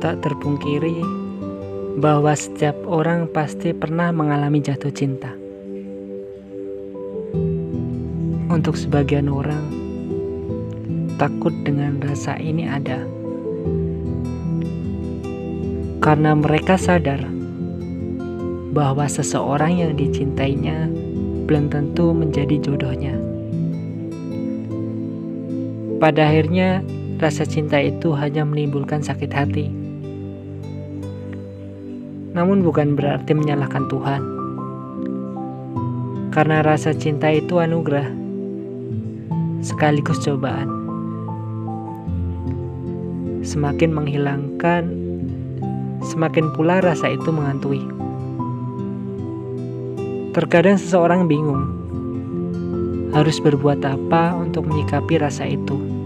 tak terpungkiri bahwa setiap orang pasti pernah mengalami jatuh cinta. Untuk sebagian orang, takut dengan rasa ini ada karena mereka sadar bahwa seseorang yang dicintainya belum tentu menjadi jodohnya. Pada akhirnya, rasa cinta itu hanya menimbulkan sakit hati. Namun, bukan berarti menyalahkan Tuhan, karena rasa cinta itu anugerah sekaligus cobaan. Semakin menghilangkan, semakin pula rasa itu mengantui. Terkadang seseorang bingung harus berbuat apa untuk menyikapi rasa itu.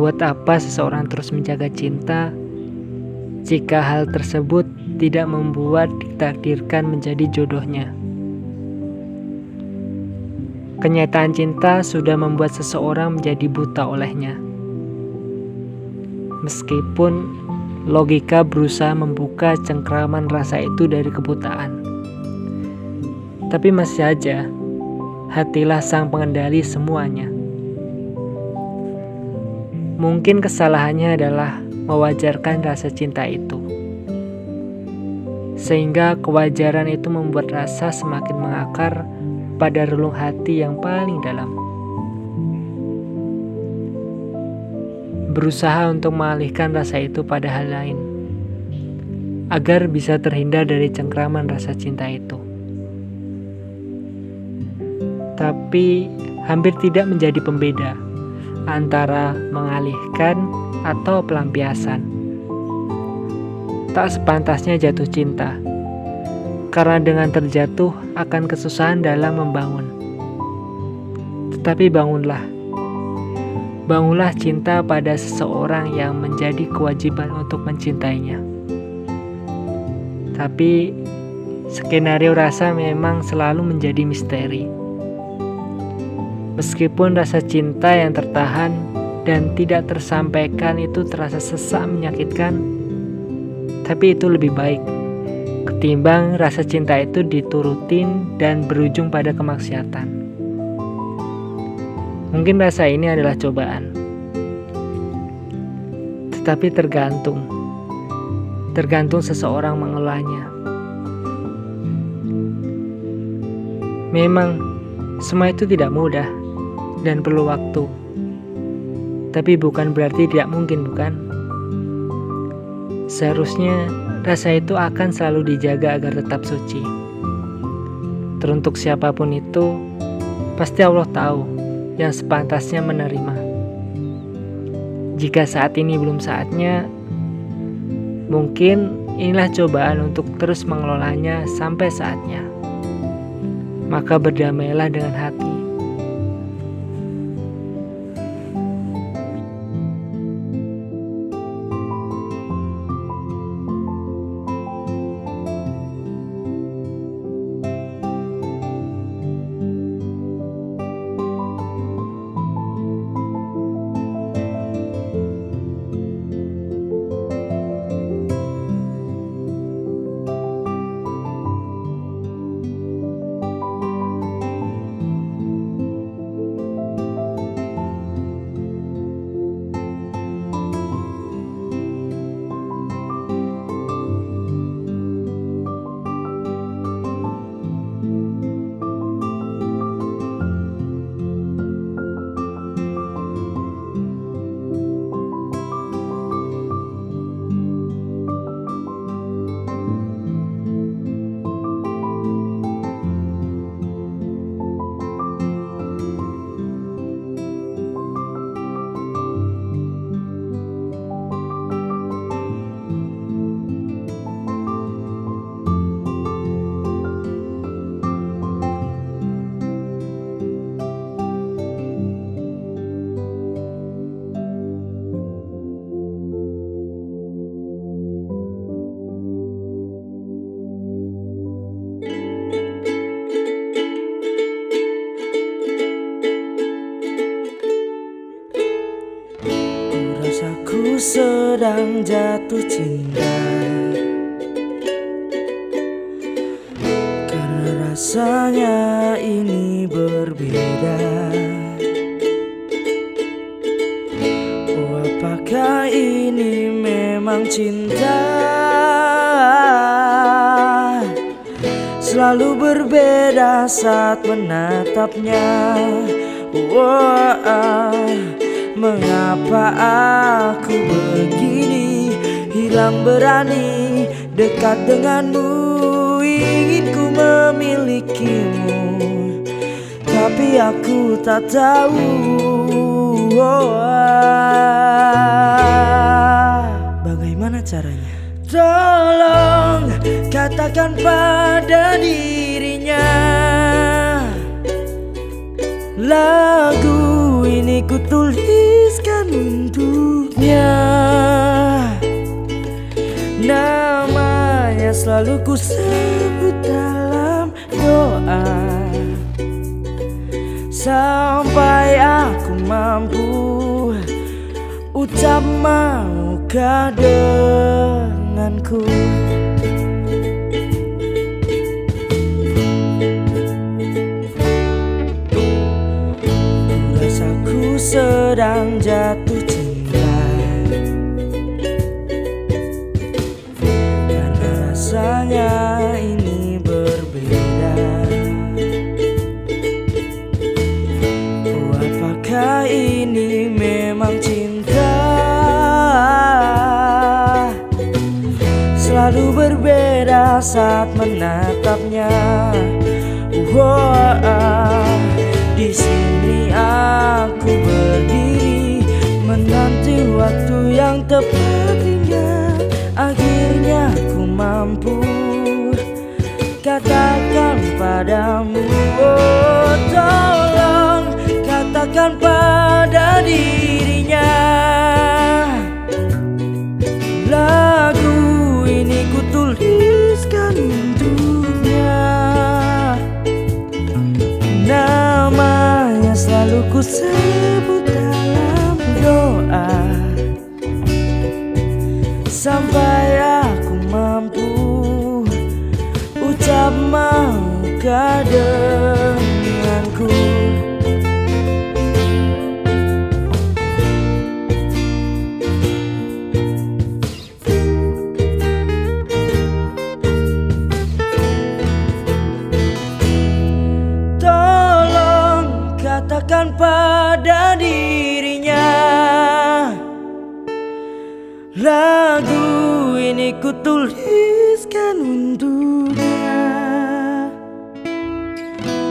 Buat apa seseorang terus menjaga cinta jika hal tersebut tidak membuat ditakdirkan menjadi jodohnya? Kenyataan cinta sudah membuat seseorang menjadi buta olehnya. Meskipun logika berusaha membuka cengkraman rasa itu dari kebutaan. Tapi masih aja, hatilah sang pengendali semuanya. Mungkin kesalahannya adalah mewajarkan rasa cinta itu. Sehingga kewajaran itu membuat rasa semakin mengakar pada relung hati yang paling dalam. Berusaha untuk mengalihkan rasa itu pada hal lain, agar bisa terhindar dari cengkraman rasa cinta itu. Tapi hampir tidak menjadi pembeda antara mengalihkan atau pelampiasan. Tak sepantasnya jatuh cinta, karena dengan terjatuh akan kesusahan dalam membangun. Tetapi bangunlah, bangunlah cinta pada seseorang yang menjadi kewajiban untuk mencintainya. Tapi skenario rasa memang selalu menjadi misteri Meskipun rasa cinta yang tertahan dan tidak tersampaikan itu terasa sesak menyakitkan, tapi itu lebih baik ketimbang rasa cinta itu diturutin dan berujung pada kemaksiatan. Mungkin rasa ini adalah cobaan, tetapi tergantung, tergantung seseorang mengelolanya. Memang, semua itu tidak mudah dan perlu waktu. Tapi bukan berarti tidak mungkin, bukan? Seharusnya rasa itu akan selalu dijaga agar tetap suci. Teruntuk siapa pun itu, pasti Allah tahu yang sepantasnya menerima. Jika saat ini belum saatnya, mungkin inilah cobaan untuk terus mengelolanya sampai saatnya. Maka berdamailah dengan hati sedang jatuh cinta. Karena rasanya ini berbeda. Oh apakah ini memang cinta? Selalu berbeda saat menatapnya. Oh, Mengapa aku begini Hilang berani dekat denganmu? Ingin ku memilikimu Tapi aku tak tahu. Oh, Bagaimana caranya? Tolong katakan pada dirinya Lagu ini ku tuliskan selalu ku sebut dalam doa. Sampai aku mampu Ucap maukah denganku. Sedang jatuh menatapnya oh, oh. di sini aku berdiri menanti waktu yang tepat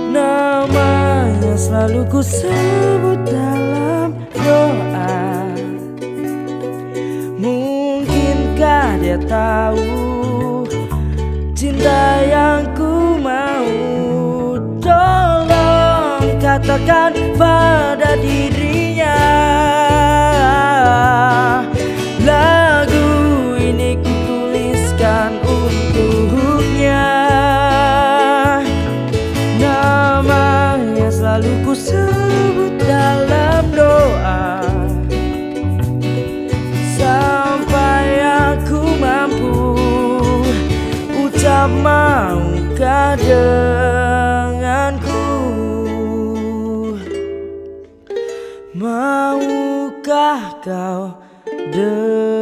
Namanya selalu ku sebut dalam doa. Mungkinkah dia tahu Cinta yang ku mau? Tolong katakan pada dirinya maukah denganku? Maukah kau denganku